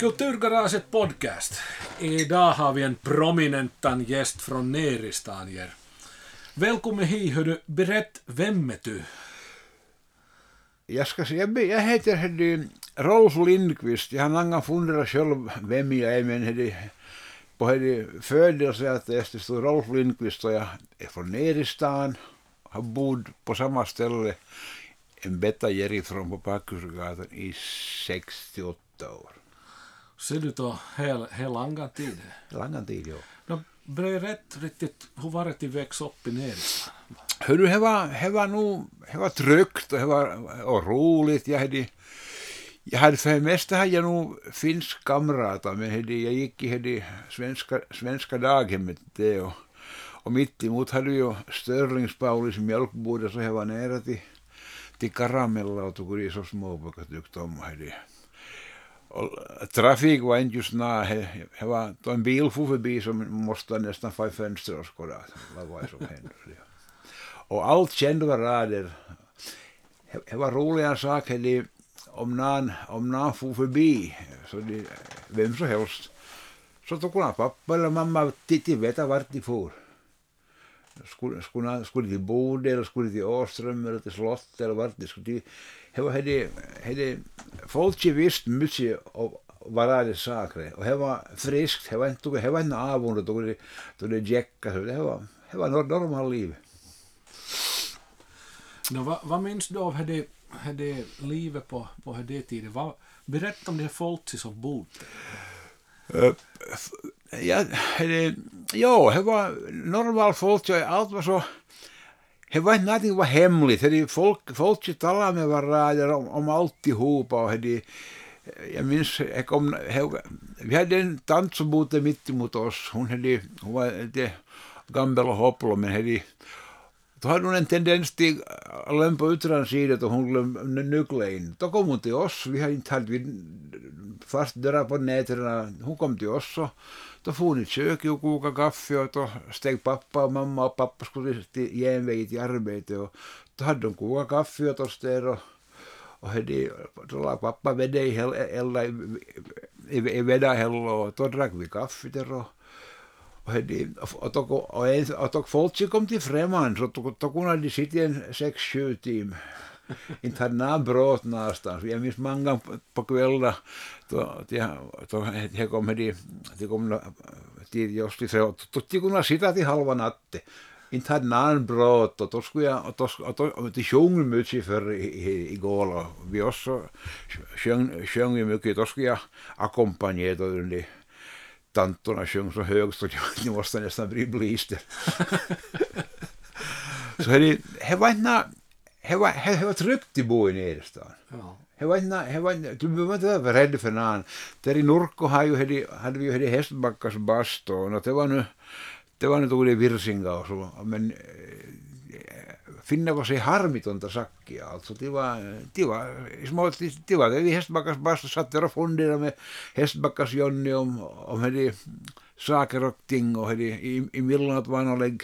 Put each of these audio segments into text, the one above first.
Kulturgaraget podcast. Idag har vi en prominentan gäst från Neristan. Välkommen hit, hördu. Berätt, vem är du? Jag ska säga, jag, heter hörde, Rolf Lindqvist. Jag har länge funderat själv vem jag är, men hörde, på hörde, födelseattestet stod Rolf Lindqvist och jag är från Neristan. Har bott på samma ställe en betta från på Pakkusgatan i 68 år. Ser du då hela, hela långa tid? Långa tid, ja. No, berätt riktigt, hur var det att växa upp i Neristan? Hördu, det var, det var nog, det var tryggt och det var och roligt. Jag hade, jag hade för det mesta hade jag nog finsk kamrater, men hade, jag gick i det svenska, svenska daghemmet det och, och mitt emot hade ju Störlings Paulis mjölkboda så det var nära till, till Karamella och tog det så småpojkar tyckte om det. Trafik var inte just nära. Det var en bil for förbi som måste nästan få fönster och skåda vad var det som hände. Och allt kände rader. Det var roliga saker de, om någon, om någon for förbi, så de, vem som helst, så tog hon pappa eller mamma till veta vart de for. Skulle, till Bode eller skulle till Åström eller till slottet eller vart de skulle till. Det det, det, folk visste mycket av varje saker och det var friskt, det var inte, det var inte avund då det, då det jäckade, det var, det var normalt liv. No, vad, vad minns du av det, det livet på, på det tiden? Vad, berätta om det folk som bodde. Ja, ja, det var normalt folk. Allt var så... Det var inte någonting var hemligt. Det, folk, folk talade med varandra om, om alltihopa. Och det, jag minns, jag kom, vi hade en tant som bodde mitt emot oss. Hon, hade, hon var lite gammal och hopplo, men hade, då hade hon en tendens till att lämpa ut sidan och hon glömde nyckla in. Då kom hon till oss. Vi hade inte hade fast dörrar på nätterna. Hon kom till oss och då for hon i och kokade kaffe och då steg pappa och mamma och pappa skulle till genväg till arbete och då hade de kokat kaffe åt oss där och och hade, då la pappa vede i elda i, i, i vedahälla och då drack vi kaffe där och och, hade, och, tog, och, en, och tog folk kom till främmande så tog kunde de sitta en sex, sju timmar. Inte hade några brott någonstans. Jag minns många på kvällar då, då, he kom de, de kom till just då de kunde sitta till halva natten. Inte hade någon brott och då skulle jag, och då, och då, och de sjöng mycket för igår och vi också sjöng, sjöng mycket. Då skulle jag ackompanjera under tantorna sjöng så högt så jag måste nästan bli blister. så det, det var inte det var, tryggt att bo i Nederstan. Ja. Det var inte, det var du behöver inte vara rädd för någon. Där i Nurko hade, vi ju Hästbackas bastu och det var nu, det var nu tog det virsinga och så, men finna var se harmitonta sakkia. Alltså det var, det var, små, det var det vi Hästbackas bastu satt där och funderade med Hästbackas Jonny om, om det saker och ting och det i, i milloin var någon lägg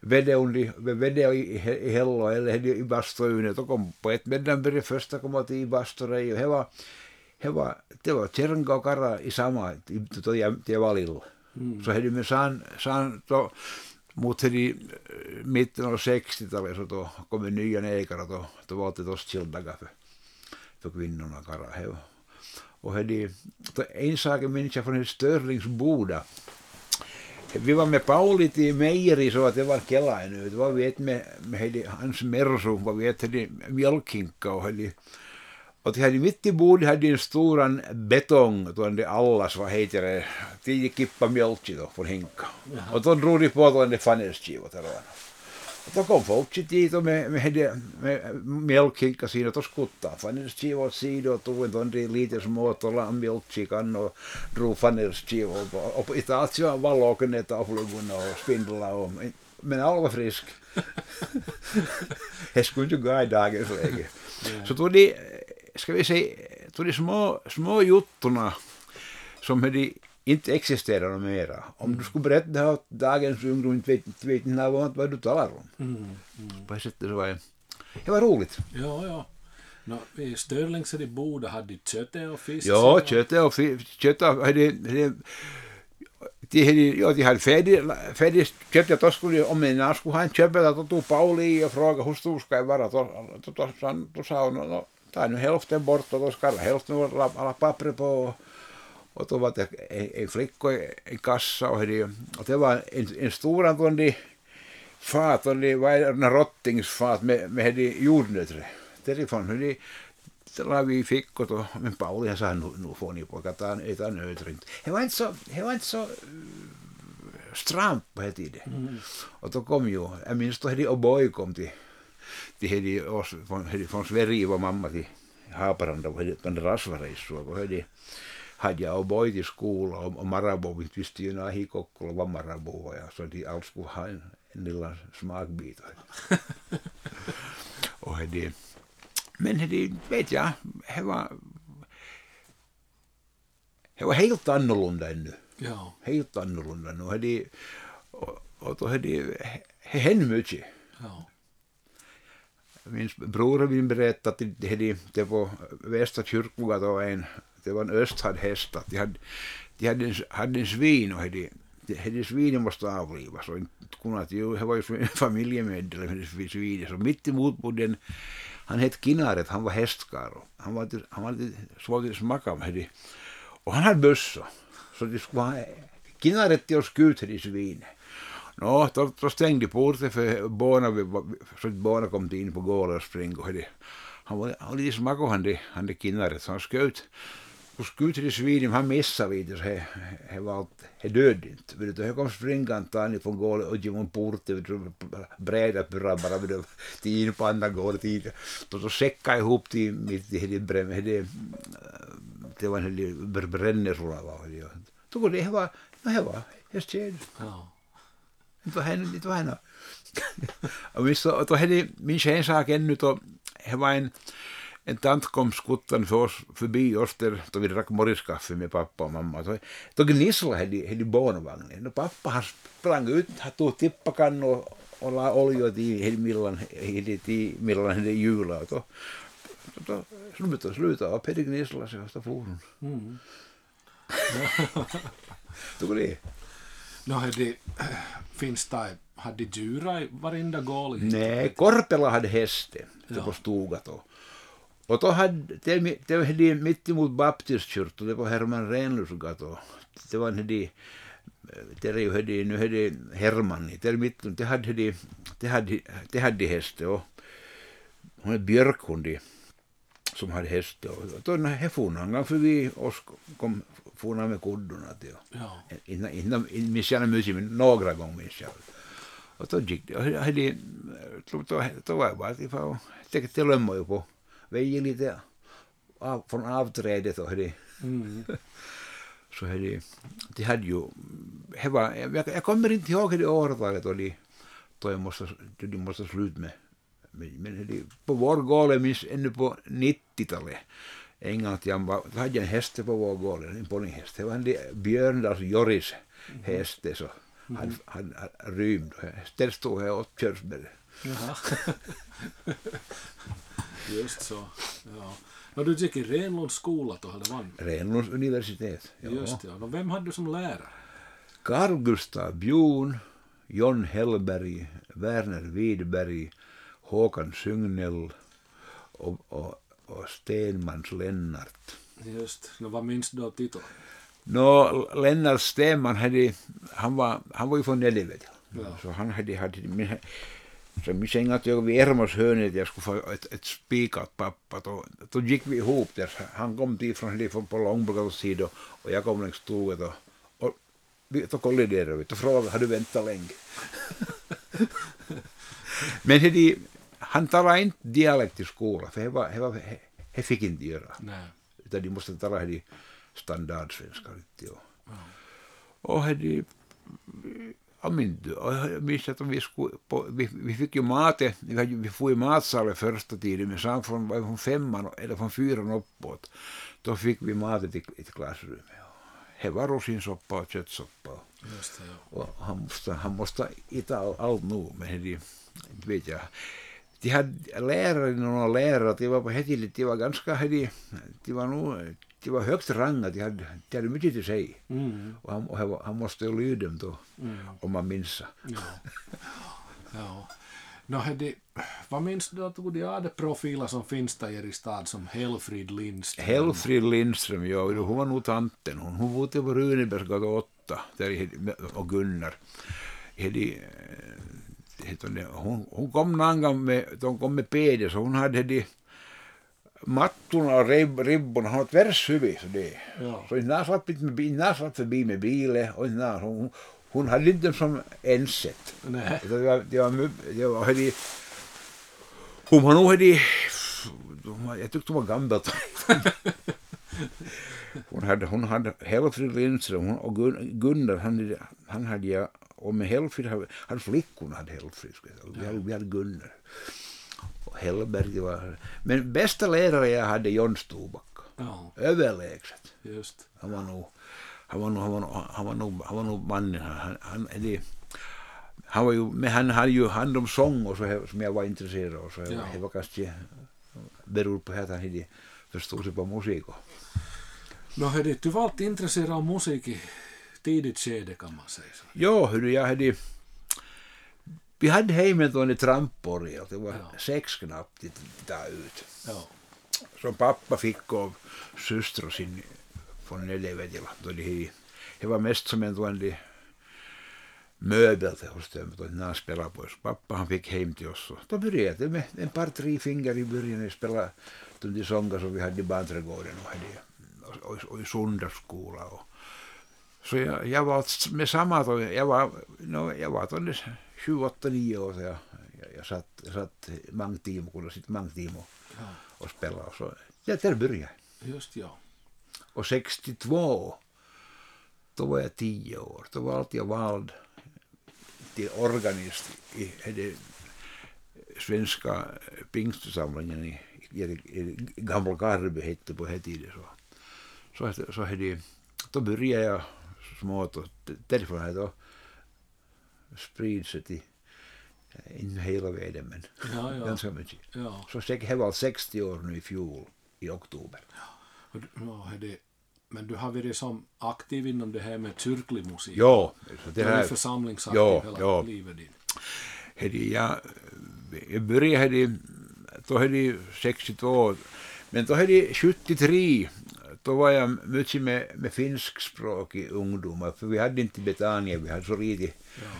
vede, under, vede i, hello eller i bastuun. Då kom på ett medan första komma till basturej och det var, det var, det var Tjernka och Kara i samma till, till valilla. Mm. Så hade me saan, saan to, mutta hedi mitten av 60-talet så då kom en nya ägare då, då valde det skilda för, för kvinnorna Kara. He, och hedi, en sak minns jag från Störlingsboda vi var med Pauli till mejeri så att det var Kela nu. Det var vi ett med, med hans Mersu, var vi ett hedi mjölkhinka och hedi, och de hade mitt i bordet hade en stor betong, tuonne allas, vad heter det, tio kippa mjölk då från hinka. Och då drog de på tuonne fanerskivot eller vad. Och då kom folk dit och med, med, med mjölkhinka siinä, och då skuttade fanerskiva åt sidan och tog en tuonne lite små tuolla mjölksikan och drog fanerskiva och, och i taas jo valokunnetta avluguna och spindla och, men alla var frisk. Det skulle inte gå i dagens läge. Så tog de ska vi säga, de små, små juttorna som de inte existerar mera. Om du skulle berätta det här åt dagens ungdom, inte vet, inte vet inte vad, du talar om. Mm, mm. På det sättet så var det, det var roligt. Ja, ja. No, I Störlings de Boda hade de köttet och fisk. Ja, köttet och fisk. Köttet hade, hade de hade, ja, de hade färdigt, färdigt köttet. Då skulle, om en skulle ha en köpet, då tog Pauli och frågade hur stor ska jag vara. Då, sa hon, no, ta nu hälften bort och då ska hälften alla, alla papper på. Och då var det en, en flicka i en kassa och, hade, och det var en, en stor anton fat, och det var en rottingsfat med, med jordnötter. Därifrån hade de la vi fickot och men Pauli sa nu, nu får ni pojkar ta, äta nötrynt. Det var inte så, det var inte så stramt på den tiden. Mm. Och då kom ju, jag minns då hade O'boy kom till, till hade oss, från, från Sverige var mamma till Haparanda och hade en rasvareissu och hade hade jag O'boy till skola och, och Marabou inte visste ju när Kokkola var Marabou ja så de alls skulle ha en, en lilla smakbit. och hade men det vet jag, det var, det var helt annorlunda ännu. Ja. Helt annorlunda. Nu hade, och, och då hade det hänt mycket. Ja. Min bror min berättade att det, det var Västra kyrkogatan en, det var en östhad de hade, de hade, en, hade en svin och hade, hade svinen måste avlivas och inte kunnat, ju, det var ju familjemedlem, svinet, så mitt emot bodde en han hette Kinaret, han var hästkarl. Han var, han var lite svårt att smaka med Och han hade bössa. Så de skulle ha Kinaret till att skjuta i svinet. Nå, då, då stängde porten för barnen, så att barnen kom in på gården och sprang. Han var, han var lite smakad han det, han det Kinaret, så han sköt kun skjuter svinen, han missade vid det, he, he var he död inte. Vet du, he kom springande an från gården och genom porten, bräda pyrra bara det, till in på andra till, då så säckade ihop till mitt i det det, det var en brännersula var det. Då det var, no he var, hästtjäd. Ja. Det var henne, det var henne. och missä, då hade min en sak ännu, då, he var en, en tant kom skuttan för oss, förbi oss där, då vi drack morgonskaffe med pappa och mamma. Så, då gnisslade hade, hade barnvagnen. Och pappa han sprang ut, han tog tippakan och, och la olja till millan, till millan hade jula. Då, då, då slutade, slutade upp, hade gnisslat sig och så for hon. Mm. Tog det. No, hade, finns det, hade djur i varenda gård? Nej, Korpela hade hästen, ja. på stugat och då hade, det, det var mitt emot baptistkyrkan, det var Herman Renlus gata. Det var de, det är ju hade, nu hade Herman, det är mitt, det hade de, det hade, det hade häst och hon är Björkhund som hade häst och då när for förbi oss kom for med kuddorna till. Ja. Innan, innan, minns jag mycket, men några gånger minns jag. Och då gick det, och hade, då, då, då var jag bara till, det, det lömmade ju på väjer lite av, från avträdet och det. Mm. så det, de hade ju, det var, jag, jag kommer inte ihåg det årtalet och de, då jag måste, de måste sluta med. Men, det, på vår gård, jag minns ännu på 90-talet, en gång till var, då hade jag en häst på vår gård, en ponnyhäst. Det var en Björndals Joris häst, så han, han, han rymde. Där stod jag åt körsbär. Just så. Ja. Och du gick i Renlunds skola då, eller vad? Renlunds universitet. Ja. Just ja. Och vem hade du som lärare? Carl Gustav Bjorn, John Hellberg, Werner Widberg, Håkan Syngnell och, och, och Stenmans Lennart. Just. No, vad minns du av titeln? Nå, Lennart Stenman hade, han var, han var ju från Nällivet. Ja. Så han hade, hade så kände att jag Ermos hörnet jag skulle få ett, ett spikat pappa. Då, då gick vi ihop där. Han kom dit från, från på Långbogals sida och jag kom längs tåget och, och vi, då kolliderade vi. Frågade har du väntat länge? Men he, han talade inte dialekt i skolan, för det, var, det, var, det fick inte göra. Nej. Utan de måste tala standardsvenska. Och, och he, Ja, men jag minns att vi, skulle på, vi, vi fick ju mat, vi, vi får i matsalen första tiden, men sen från, från femman eller från fyran uppåt, då fick vi mat till, till klassrummet. Det var rosinsoppa och köttsoppa. Just det, ja. Och han måste, han måste äta allt nu, men det, inte vet jag. de hade lärare, några lärare, de var på Hetilit, de var ganska, de, de var nog, de var högt rangade, de hade, de hade mycket till sig. Mm. Och han, och han, måste ju lyda dem då, Mm. om man minns. Ja. ja. No, hedi, vad minns du att de hade profiler som finns där i stad som Helfrid Lindström? Helfrid Lindström, ja, hon var nog tanten. Hon, hon bodde på Runebergsgatan 8, där och Gunnar. Hedi, eh, det, hon, hon kom någon gång med, de kom med PD, så hon hade de mattorna och rib, ribborna, hon hade ett världshuvud. Så, det. Ja. så innan med bil- innan slapp förbi med bilen och innan, hon, hon hade inte dem som ensett. Nej. Det var, det var, det var, hade, hon var nog hade, var- jag tyckte hon var gammal. hon hade, hon hade Helfrid Lindström hon, och Gun, Gunnar, han, han hade jag, och med Helfrid, hade, hade flickorna hade Helfrid, vi, hade, vi hade Gunnar. Och Hellberg, var, men bästa lärare jag hade John Stobacka, Ja, överlägset. just. Han var nog, han var nog, han var nog, han var nog, han var nog mannen. Han, han, det, han var ju, men han hade ju hand om sång och så här, som jag var intresserad av. Så Ja. det var kanske beror på att han hade förstod sig på musik. Och, No, hedi, du var alltid intresserad av musik i tidigt skede kan man säga. Så. ja, hördu, jag hade, Vi hade Heimenton i trampor, det var ja. sex knappt där ut. Ja. Som pappa fick av syster och sin från Elevedjala. De, det var mest som en tuondi möbel hos dem, när han spelade på oss. Pappa han fick hem till oss. Då började det med en par tre fingrar i början och spelade de sånger som vi hade i barnträdgården och, och, och, och i söndagsskola. Och, så jag, jag var med samma, jag var, no, jag var 7-8-9 år sedan jag, jag, satt, jag satt Mangtimo, kunde sitta Mangtimo ja. och spela. Och så, ja, där började Just ja. Och 62, då var jag tio år. Då var jag vald till organist i, i svenska pingstsamlingen i, i, i Gamla Karby hette på den tiden. Så, så, så, så, då började jag smått och därifrån då spridit sig till inte hela vägen men Ja, ja. ganska mycket. ja. Så jag var 60 år nu i fjol i oktober. Du- Ja, hedi, men du har varit som aktiv inom det här med kyrklig musik. Ja, så Du det har varit här, församlingsaktiv Ja, hela ja. livet ditt. hade jag, jag började då hade 62, men då hade 73, då var jag mycket med, med finskspråkiga ungdomar, för vi hade inte Betania, vi hade så lite, Ja,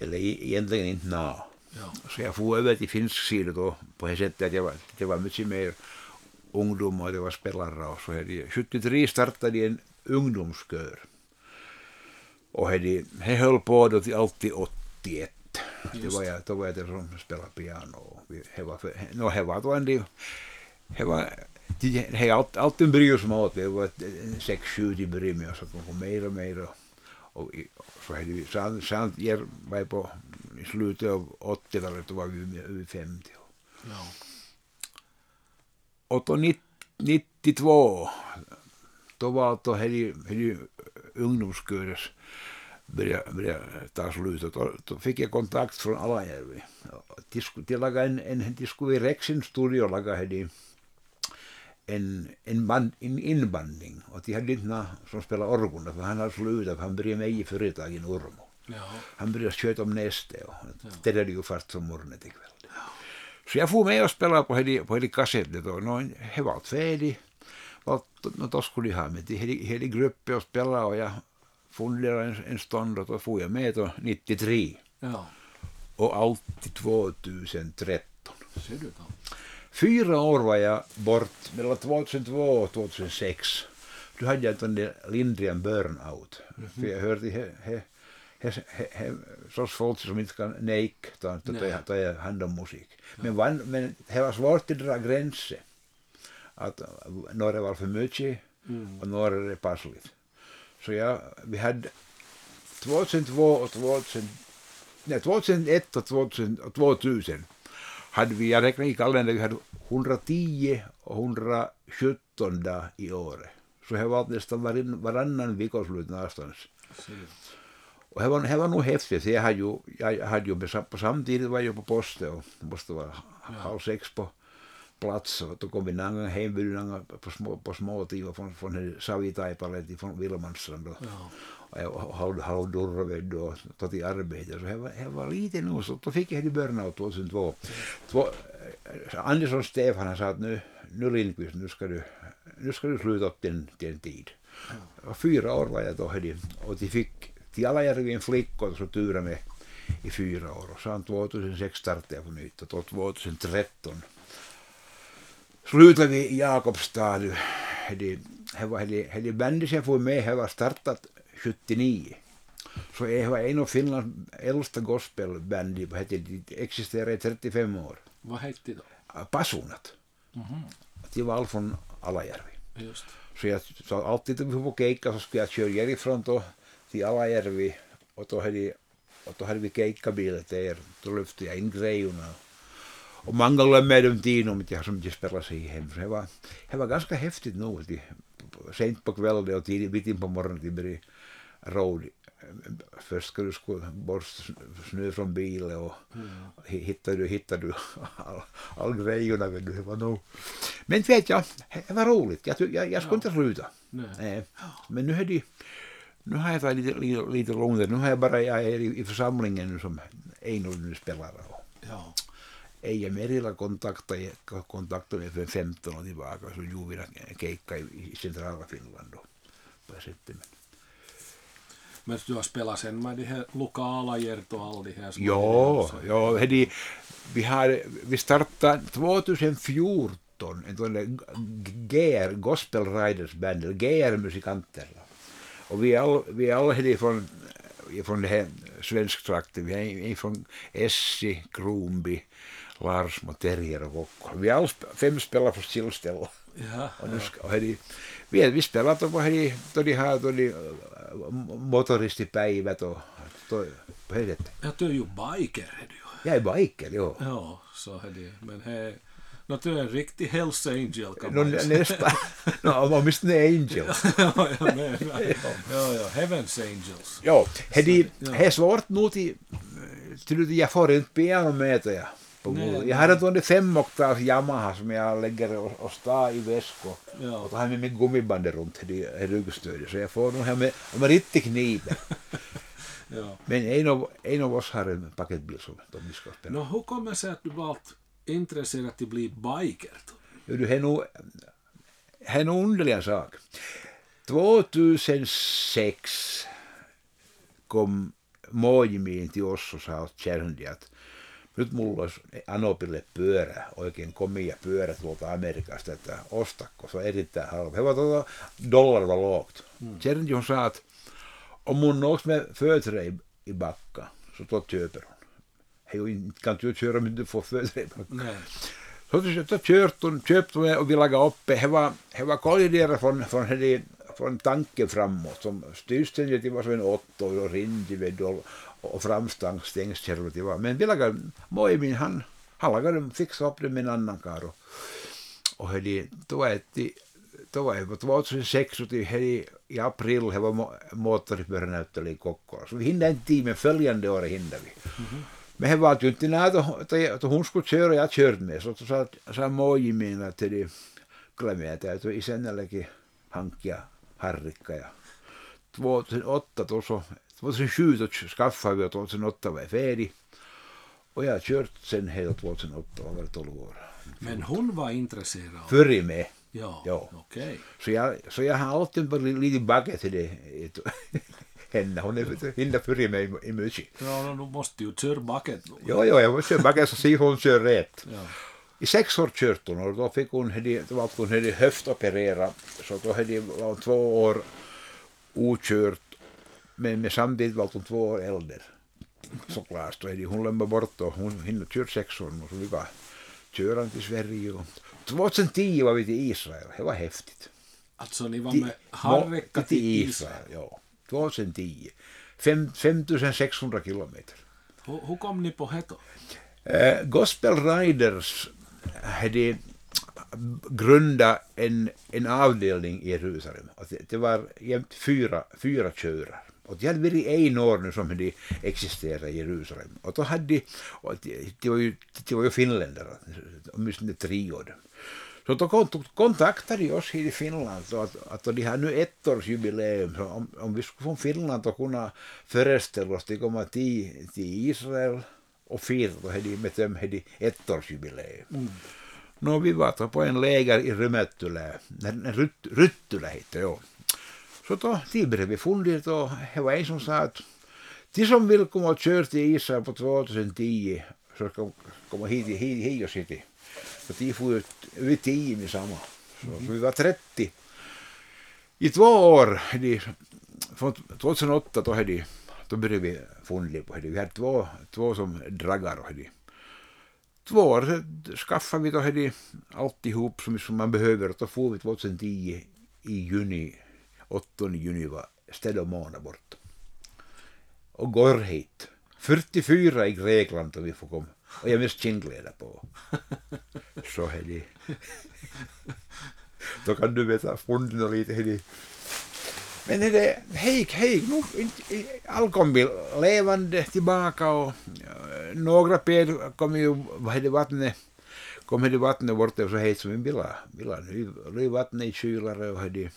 eller e- egentligen inte nå. ja, Så jag får över till finsk sida då, på det sättet att jag var, det var mycket mer ungdomar, det var spelare och så hade 73 startade en ungdomskör. Och det höll på då till alltid 81. Det var jag, då var jag den som spelade piano. Och vi- Det var, för, no, det var då en del, det var, det det är allt, alltid en bryrsmått, det var ett, eh, sex, sju till början med, så kom mer och mer. Och, och, i- så hade vi, sen, sen ger, var på, i slutet av 80-talet, då var vi över 50. ja. Och då 90 92, då var då hade hade ungdomsköres började, började ta slut. Och då, då fick jag kontakt från Alajärvi. De skulle laga en, en, de skulle i Rexin studio laga hade en, en, band, en inbandning. Och de hade inte någon som spelade orgel, för han hade slutat, han började med i företag i Norrmo. ja. Han började köta om näste och det är ju fast som morgonet ikväll. Så jag får med och spela på hela, på hela kassettet och he var färdig. Och no, då skulle jag ha med till hela, gruppen och spela och jag funderade en, en stund och då får jag med då 93 ja. och allt till 2013. Ser du då? Fyra år var jag bort, mellan 2002 och 2006. Då hade jag den där lindriga burnout. För jag hörde he, he, he, he, he, sorts folk som inte kan nejk ta, ta, ta, ta hand om musik. Men, van, men det var svårt att dra gränser. Att när det var för mycket Mm. och det är passligt. Så jag, vi hade 2002 och 2000, nej, 2001 och 2000, och 2000 hade vi, jag räknar i kalendern, vi hade 110 och 117 dagar i året. Så det var nästan varann, varannan veckoslut någonstans. Och det var, det var nog häftigt, jag hade ju, jag hade ju på samtidigt var jag på posten och måste vara ja. halv sex på plats och då kom vi någon hembjudna på små, på småtider från, från Savitaipalet från Vilmanstrand och, ja. och halv, halv Durved och tog till arbete. Så det var, det var lite nu, så då fick jag burnout 2002. Två, Andersson Stefan sa att nu, nu Lindqvist, nu ska du, nu ska du sluta upp till en tid. Ja. Fyra år var jag då och de fick till Alajärvi en flicka och så turade med i fyra år. Och sen 2006 startade jag på nytt och 2013 slutade i Jakobstad. Det var det bandet jag får med, det var startat 79. Så det var en av Finlands äldsta gospelband. Det existerade i 35 år. Vad hette det då? Passunat. Mm -hmm. De var all från Alajärvi. Just. Så jag sa alltid att vi får keikka så skulle jag köra härifrån då till Alajärvi och då hade, och då hade vi keikkabilet där. Då lyfte jag in grejerna. Och många glömmer de tiden om jag som de spelade sig hem. Det var, det var ganska häftigt nog. Sent på kvällen och tidigt, mitt in på morgonen till började road. Först ska du borsta snö från bilen och mm. hittar du, hittar du all, all grejerna. Det var nog. Men vet jag, det var roligt. Jag, jag, jag skulle ja. inte sluta. Nej. Men nu är det nu har jag tagit lite, lite, lite lugnare. Nu har jag bara, jag är i, i församlingen nu som en spelare. Ja. Eija Merila kontaktade, kontaktade för 15 år tillbaka så gjorde vi keikka i, centrala Finland då. På sättet. Men du har spelat sen med de här lokala Gert och all de här Jo, jo hedi, vi, har, vi startade 2014 en sån GR, Gospel Riders Band, eller GR-musikanter. Och vi är alla, vi är alla från, från det här svensktrakten. Vi är från Essi, Kronby, Larsmo, Terrier och. Vi alla fem spelar på stillställa. Ja, och nu ska, hedi, vi, vi spelar då, hedi, då de har då de, motoristipäivät och då, vad heter det? Ja, du är ju biker. Är du. Jag är biker, jo. Ja, så är det. Men he, No, du är en riktig Hells Angel kan no, man nästan. No, åtminstone Angel. ja, ja, men, ja, ja, Heavens Angels. Jo, det är svårt nog till, till jag får inte pianometer. Nej, jag har en tuonne femoktavs Yamaha som jag lägger och, och star i väskor. Ja. Och jag med mig gummibandet runt i ryggstödet så jag får nog här med, med riktigt kniven. ja. Men en av, en av oss har en paketbil som de ska spela. No, hur kommer det sig att du valt intresserad att bli biker? Jo, det är nog en underlig sak. 2006 kom Mojimiin till oss och sa åt att nyt mulla olisi Anopille pyörä, oikein komia pyörä tuolta Amerikasta, että ostakko, se on erittäin halpa. He var tuota dollar var lågt. Mm. Kärndi sa att om hon nås med fötter i, i backa så då köper hon kan inte köra om du får födelsedag. Så då kört hon, köpte hon och vi lagade upp det. var, det var kolliderat från, från, från, från tanken framåt. Som styrständigt var som en åtta och och, och framstang stängskärvor var. Men vi lagade, Moimin han, han lagade, fixade upp det med en annan kar. Och, och hedi, då var det då var det 2006 och i, i april det var moottoripyöränäyttely i Kokkola. Så vi hinner en timme, följande år hinner vi. Mm-hmm. Men he var ju inte näitä, että hon skulle köra, jag körde med. Så sa, sa Mojimin, että de glömmer täytyy isännällekin hankkia harrikka. Ja 2008 tuossa, 2007 då skaffade vi och 2008 var jag färdig. Och jag har kört sen hela 2008, och varit 12 år. Men hon var intresserad? Före med. Ja, ja. Okay. Så, jag, så jag har alltid varit lite bagge till det henne. Hon är hinner före mig i mycket. Ja, du måste ju köra baket. Jo, jo, jag måste köra baket så ser hon kör rätt. Ja. I sex år kört hon och då fick hon, då hon hade höftoperera så då hade hon två år okört men med samtidigt var hon två år äldre. Såklart, hade hon lämnat bort och hon hinner köra sex år och så vi var körande till Sverige och 2010 var vi till Israel, det var häftigt. Alltså ni var med Harrekka till Israel? Israel ja. 2010. 5600 kilometer. Hur, hur kom ni på det? Uh, Gospel Riders hade grundat en, en avdelning i Jerusalem. Det, det var jämt fyra, fyra körar. Och de hade varit en år nu som de existerade i Jerusalem. Och då hade de, och de, de, var, ju, de var ju finländare, åtminstone tre år. Så då kontaktade de oss i Finland så att, att de har nu ettårsjubileum. Så om, om vi skulle från Finland att kunna föreställa oss att komma till, till Israel och fira då hade med dem hade ettårsjubileum. Mm. No, vi var på en läger i Rymättylä, Ryttylä heter det då tillbörjade vi fundet och det var en som sa att de som vill komma och köra till Israel på 2010 så ska komma hit, hit, hit och sitta. Så de får ut över 10 med samma. Så, mm. så vi var 30. I två år, de, från 2008 då, hade, då började vi fundera på det. Vi hade två, två som draggar och hade. Två år skaffade vi då hade alltihop som, som man behöver och då får vi 2010 i juni 8 juni var Stedomana och månad. Och går hit. 44 i Grekland om vi får komma. Och jag mest kindkläder på. Så är. Då kan du veta funden lite. Är Men är det, hej, hej, nu allt vi levande tillbaka och eh, några ped kom ju, vad heter vattnet, kom det vattnet bort och så hejt som en bila. ha Nu vattnet i kylare och hade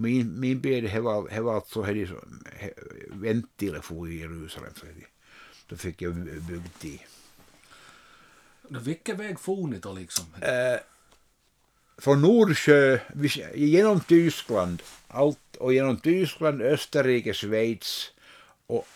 min, min bed he var, he var alltså he, he, ventiler for i Jerusalem. Så he, då fick jag byggt i. Vilken väg for ni då liksom? Äh, från Nordsjö, genom Tyskland, allt, och genom Tyskland, Österrike, Schweiz och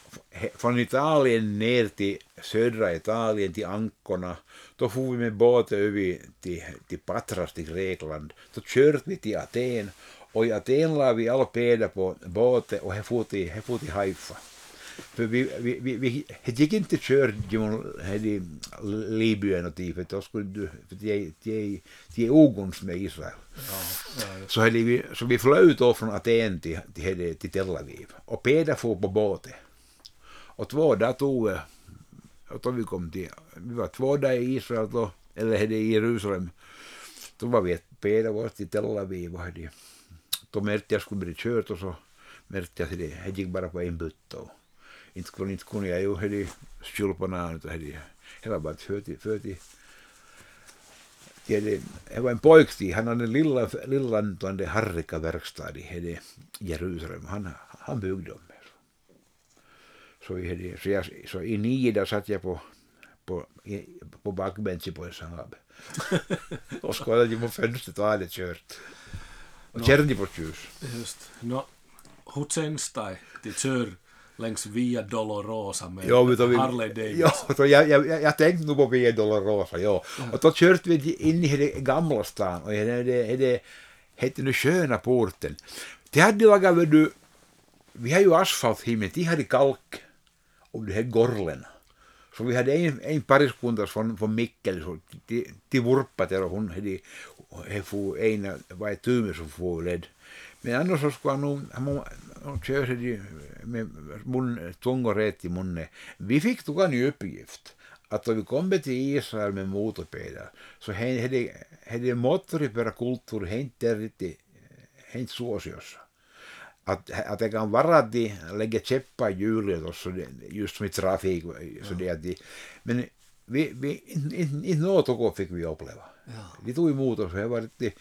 från Italien ner till södra Italien, till Ankorna. Då får vi med båten över till, till Patras, till Grekland. Då körde vi till Aten och i Aten la vi alla peder på båten och jag for till, for till Haifa. För vi, vi, vi, vi gick inte köra genom Libyen och tid, för då skulle du, för det är, oguns med Israel. Ja, ja, så, hade vi, så vi flög då från Aten till, till, till Tel Aviv och Peder for på båten. Och två dagar tog och då vi kom till, vi var två dagar i Israel då, eller i Jerusalem. Då var vi ett Peder var till Tel Aviv och hade då märkte jag skulle bli kört och så märkte jag att det, det gick bara på en bytta. Och inte, kunde, inte kunde jag ju hade skjulporna utan det, det var bara för till, för till det, var en pojktid, han hade lilla, lilla Harrika-verkstad i Jerusalem. Han, han byggde dem. Så, i, så, jag, så i nio dagar satt jag på, på, på bakbänken på en Saab. och skådade på fönstret och hade kört. Och no, Tjernivårdsljus. Just. No, hur känns det att köra längs Via Dolorosa med jo, vi, Harley Davidson? Jo, jag, jag, jag tänkte nog på Via Dolorosa. Ja. Och då körde vi in i det gamla stan och det, det, det hette nu Sköna porten. De hade lagat, du, vi har ju asfalt himlen, de hade kalk och de hade gorlen. Så vi hade en, en pariskunta från, från Mikkel, så de, de vurpade och hon hade he får ena vai tyymä som får led. Men annars så skulle nog, han körde med mun tungorätt i munnen. Vi fick tog en uppgift att om vi kommer till Israel med motorpedar så hade det moottoripyörä kulttuuri inte riktigt inte suosiossa. Att, att det kan vara att de lägger käppar i hjulet just med trafik. Så det att de, men vi, vi, inte, inte något fick vi uppleva. Ja. De tog emot oss. Det var lite,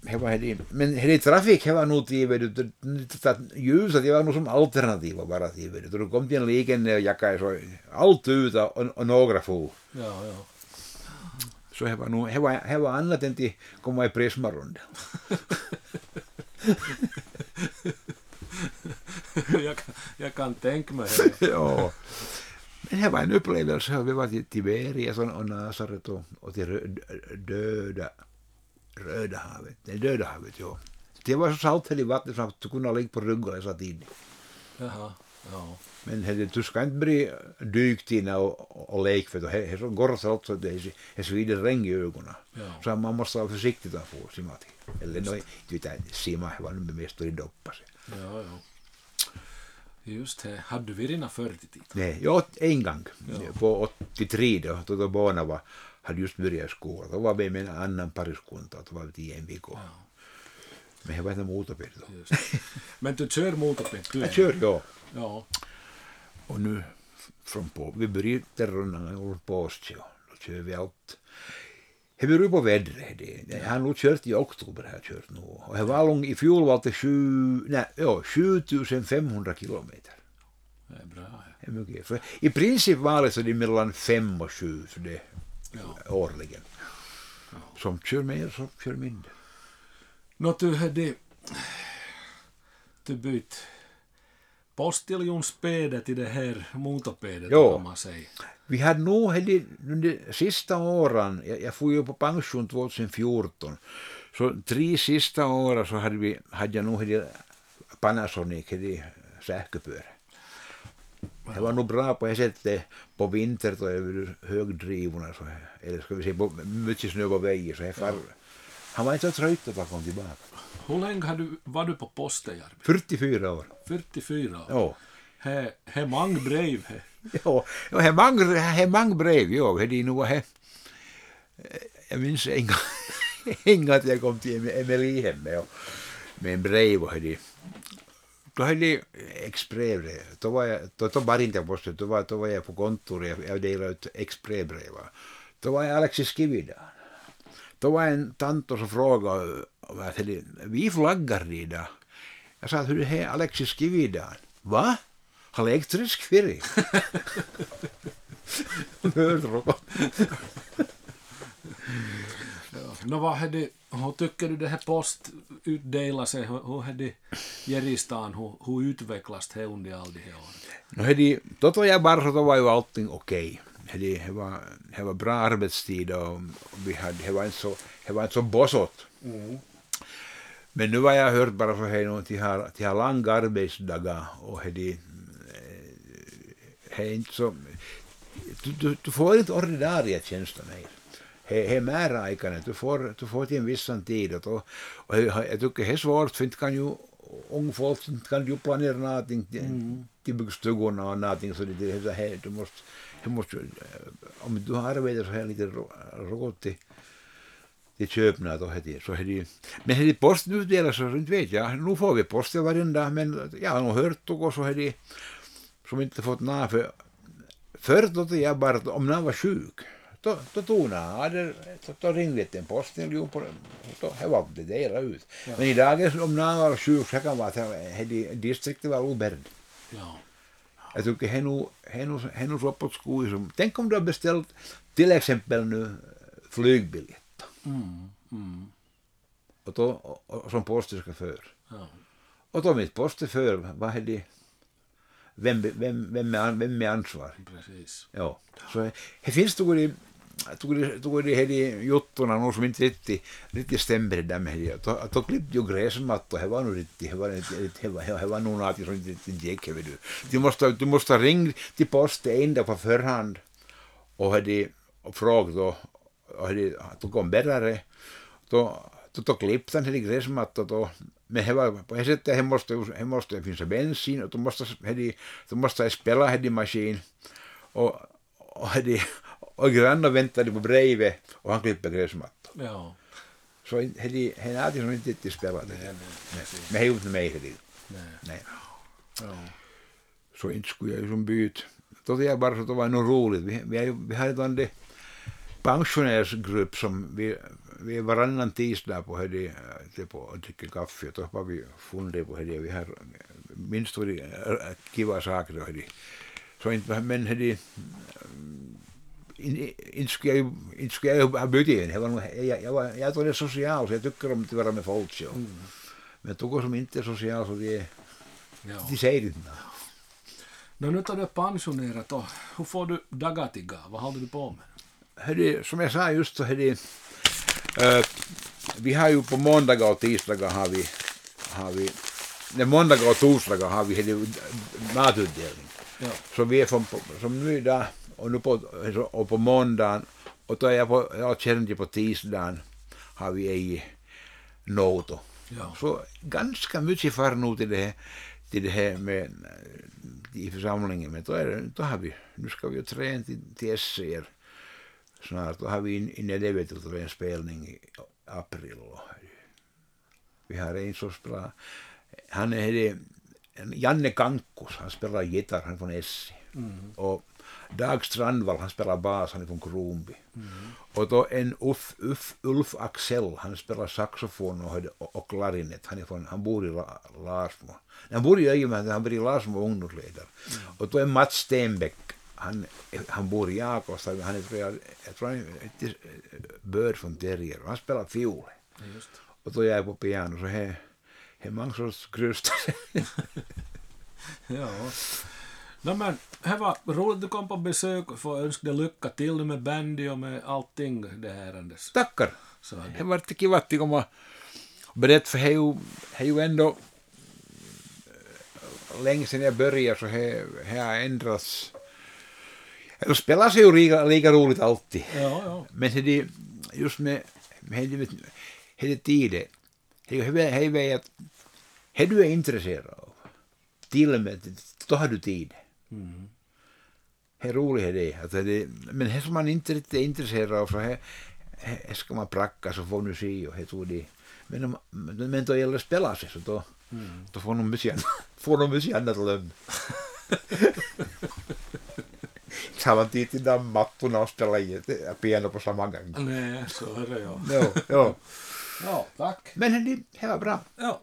det var det, men det trafik det var nog till ljuset det var nog som alternativ bara till det. Då kom till en liknande och jakade så allt ut och, och några få. Ja, ja. Så det var nog, det var, det var annat än till komma i prismarunden. jag, kan, jag kan tänka mig det. ja. Det var en upplevelse. Vi var till Tiberias och Nasaret och, och till döda, Röda havet. Nej, Döda havet, ja. Det var så saltfälligt vatten så att du kunde ligga på ryggen och satt in. Jaha, ja. Men det, du ska inte bli dykt in och, och leka för det är så gorsalt så det är svider regn i ögonen. Ja. Så man måste vara försiktig att få simma till. Eller no, inte vet jag, simma var nu mest i doppa sig. Ja, ja. Just det. Hade du varit förr i tiden? Nej, ja, en gång. Ja. På 83 då, då, då barnen var, hade just börjat skolan. Då var vi med en annan pariskunta, då var vi till en vecka. Ja. Men jag var inte motorped då. Men du kör motoped? Du Jag kör, ja. Ja. Och nu från på, vi började rundan och på oss, ja. Då kör vi allt. Det beror på vädret. Det, jag har nog kört i oktober, jag kört nu. Och det var lång, i fjol var det sju, nej, ja, 7500 kilometer. Det är bra. ja. Är mycket. Så I princip var det så det mellan fem och sju så det, Ja. årligen. Som kör mer, som kör mindre. Nå, du hade... Du bytt postiljonsspedet i det här motorpedet, Jo. kan man säga. Vi hade nog under sista åren, jag, jag får ju på pension 2014, så tre sista åren så hade, vi, hade jag nog Panasonic, sähköpyörä. Det var nog bra på det sättet på vintern då över högdrivorna, så, eller ska vi säga på mycket snö på vägen, så jag far, han var inte så trött att han kom tillbaka. Hur länge har du, var du på Postejärvi? 44 år. 44 år. Ja. He, he mang brev he. Ja, ja he mang, he mang brev, jo, he nu he. Jag minns en gång, en gång att jag kom till Emelihem med, med en brev och hade då hade jag exbrevbrev. Då var jag, då, då var posten, då var, då var jag på kontoret, jag, jag delade ut exbrevbrev. Då var jag Alexis Kividan. Då var en tant som frågade, vi flaggar idag. Jag sa att hur här Alexis Kividan? Va? Har elektrisk färg? Ja. Nå, vad hade, hur tycker du det här postutdelar sig? Hur, hur hade Geristan, hur, hur utvecklas det under alla de här åren? No hedi, då var jag bara så då var ju allting okej. Hedi, det, var, det var bra arbetstid och, och vi hade, det var inte så, det var inte så bossot. Men nu har jag hört bara så här att de har, de har långa arbetsdagar och hedi, det är inte så, du, du, du får inte ordinarie tjänster mer. Det är määräaikainen, du får, du får till en viss tid. Och, då- och jag, tycker det är svårt, för inte kan ju ungfolk inte kan ju planera någonting till, till byggstugorna och någonting. Så det, det, det, här, du måste, du måste, eh, om du arbetar så här lite rå- råd till, köpna då heti, så heti, men heti posten utdelas så inte vet jag, nu får vi post varenda men jag har nog hört också så heti, som inte fått nå för förr då jag bara om någon var sjuk då, då tog någon, då, då, ringde till en postiljon på då var det delade ut. Men idag om någon var sjuk så kan vara att distriktet var obärd. Ja. Jag tycker det är nog- det är nog- det är nog så uppåt skoj som, tänk om du har beställt till exempel nu flygbiljett Mm, mm, och, då, och, och som postchaufför. ja. Och då mitt postchaufför, vad är det? Vem, vem, vem, är, vem är ansvarig? Precis. Ja. Så det finns tog det tog det tog det här i juttorna nog som inte riktigt riktigt stämmer det där med det. Då, då klippte ju gräsmattor, det var nog riktigt, det var, det var, det var nog något som inte riktigt gick, du. Du måste, du måste ringa till posten ända på förhand och hade och fråga då, och hade, tog kom bärare, då, då, då klippte han till gräsmattor då, men he var på det sättet, he måste, ju- det måste finnas bensin och då måste, he, då måste jag spela i maskin och, och, det, och grannar väntade på brevet och han klippte gräsmattor. Ja. Så det, det är någonting som inte riktigt spelade. Nej, nej, precis. Men det gjorde inte mig det. Nej. Nej. Ja. Så inte skulle jag ju som byt. Jag bara att det var något roligt. Vi, vi, hade en pensionärsgrupp som vi, vi varannan tisdag på hade det på och dricker kaffe och då var vi funderade på det. Vi har minst var det äh, kiva saker då hade. Så inte, men hade inte skulle jag skulle jag ha bytt in. Det var jag, jag, var, jag är social så jag tycker om att vara med folk. Så. Men tog som inte är social så det, Ja. de säger inte något. Nå, nu tar du pensionerat då. Hur får du dagar till gå? Vad håller du på med? Hörde, som jag sa just så hörde, äh, vi har ju på måndagar och tisdagar har vi, har vi nej, måndagar och torsdagar har vi hörde, matutdelning. Ja. Så vi är från, som nu idag och, nu på, och på måndagen och då är jag på, jag känner på tisdagen har vi ej noto. Ja. Så ganska mycket far nu till det här, till det här med i församlingen. Men då, är det, då har vi, nu ska vi ju träna till, till SCR snart. Då har vi in, in i Levetulla en spelning i april. Och, Vi har en som spelar, han är det, Janne Kankkus, han spelar gitarr, han är från Essi. Mm. Och Dag Strandvall, han spelar bas, han är från Kronby. Mm. Och då en Uff, Uff, Ulf Axel, han spelar saxofon och, och, klarinett, han, är från, han bor i La, Larsmo. Han bor i Öjemäen, han bor i Larsmo ungdomsledare. Mm. Och då är Mats Stenbeck, han, han bor i Jakobstad, han är, jag, jag tror han är börd från Terrier, han spelar fiol. Och då är jag på piano, så det är många sorts krustar. ja. No, men det var roligt att du kom på besök och få önska dig lycka till med bandy och med allting det här. Tackar. Så det. det var kiva att komma och berätta för det är ju ändå länge sedan jag började så det har ändrats. Det spelar sig ju lika, lika roligt alltid. Ja, ja. Men det just med, med det tiden, det är att det du är intresserad av, till och med, då har du tid. Mm. Hur roligt är? Alltså det men det som man inte riktigt är intresserad av så här, här ska man pracka så får nu se och det det. Men, om, men då gäller det att spela sig så då, mm. då får de mycket får de mycket annat lön. Tar man tid till de mattorna och spelar piano på samma gång. Nej, så är det ja. ja, ja. ja, tack. Men det, det var bra. Ja.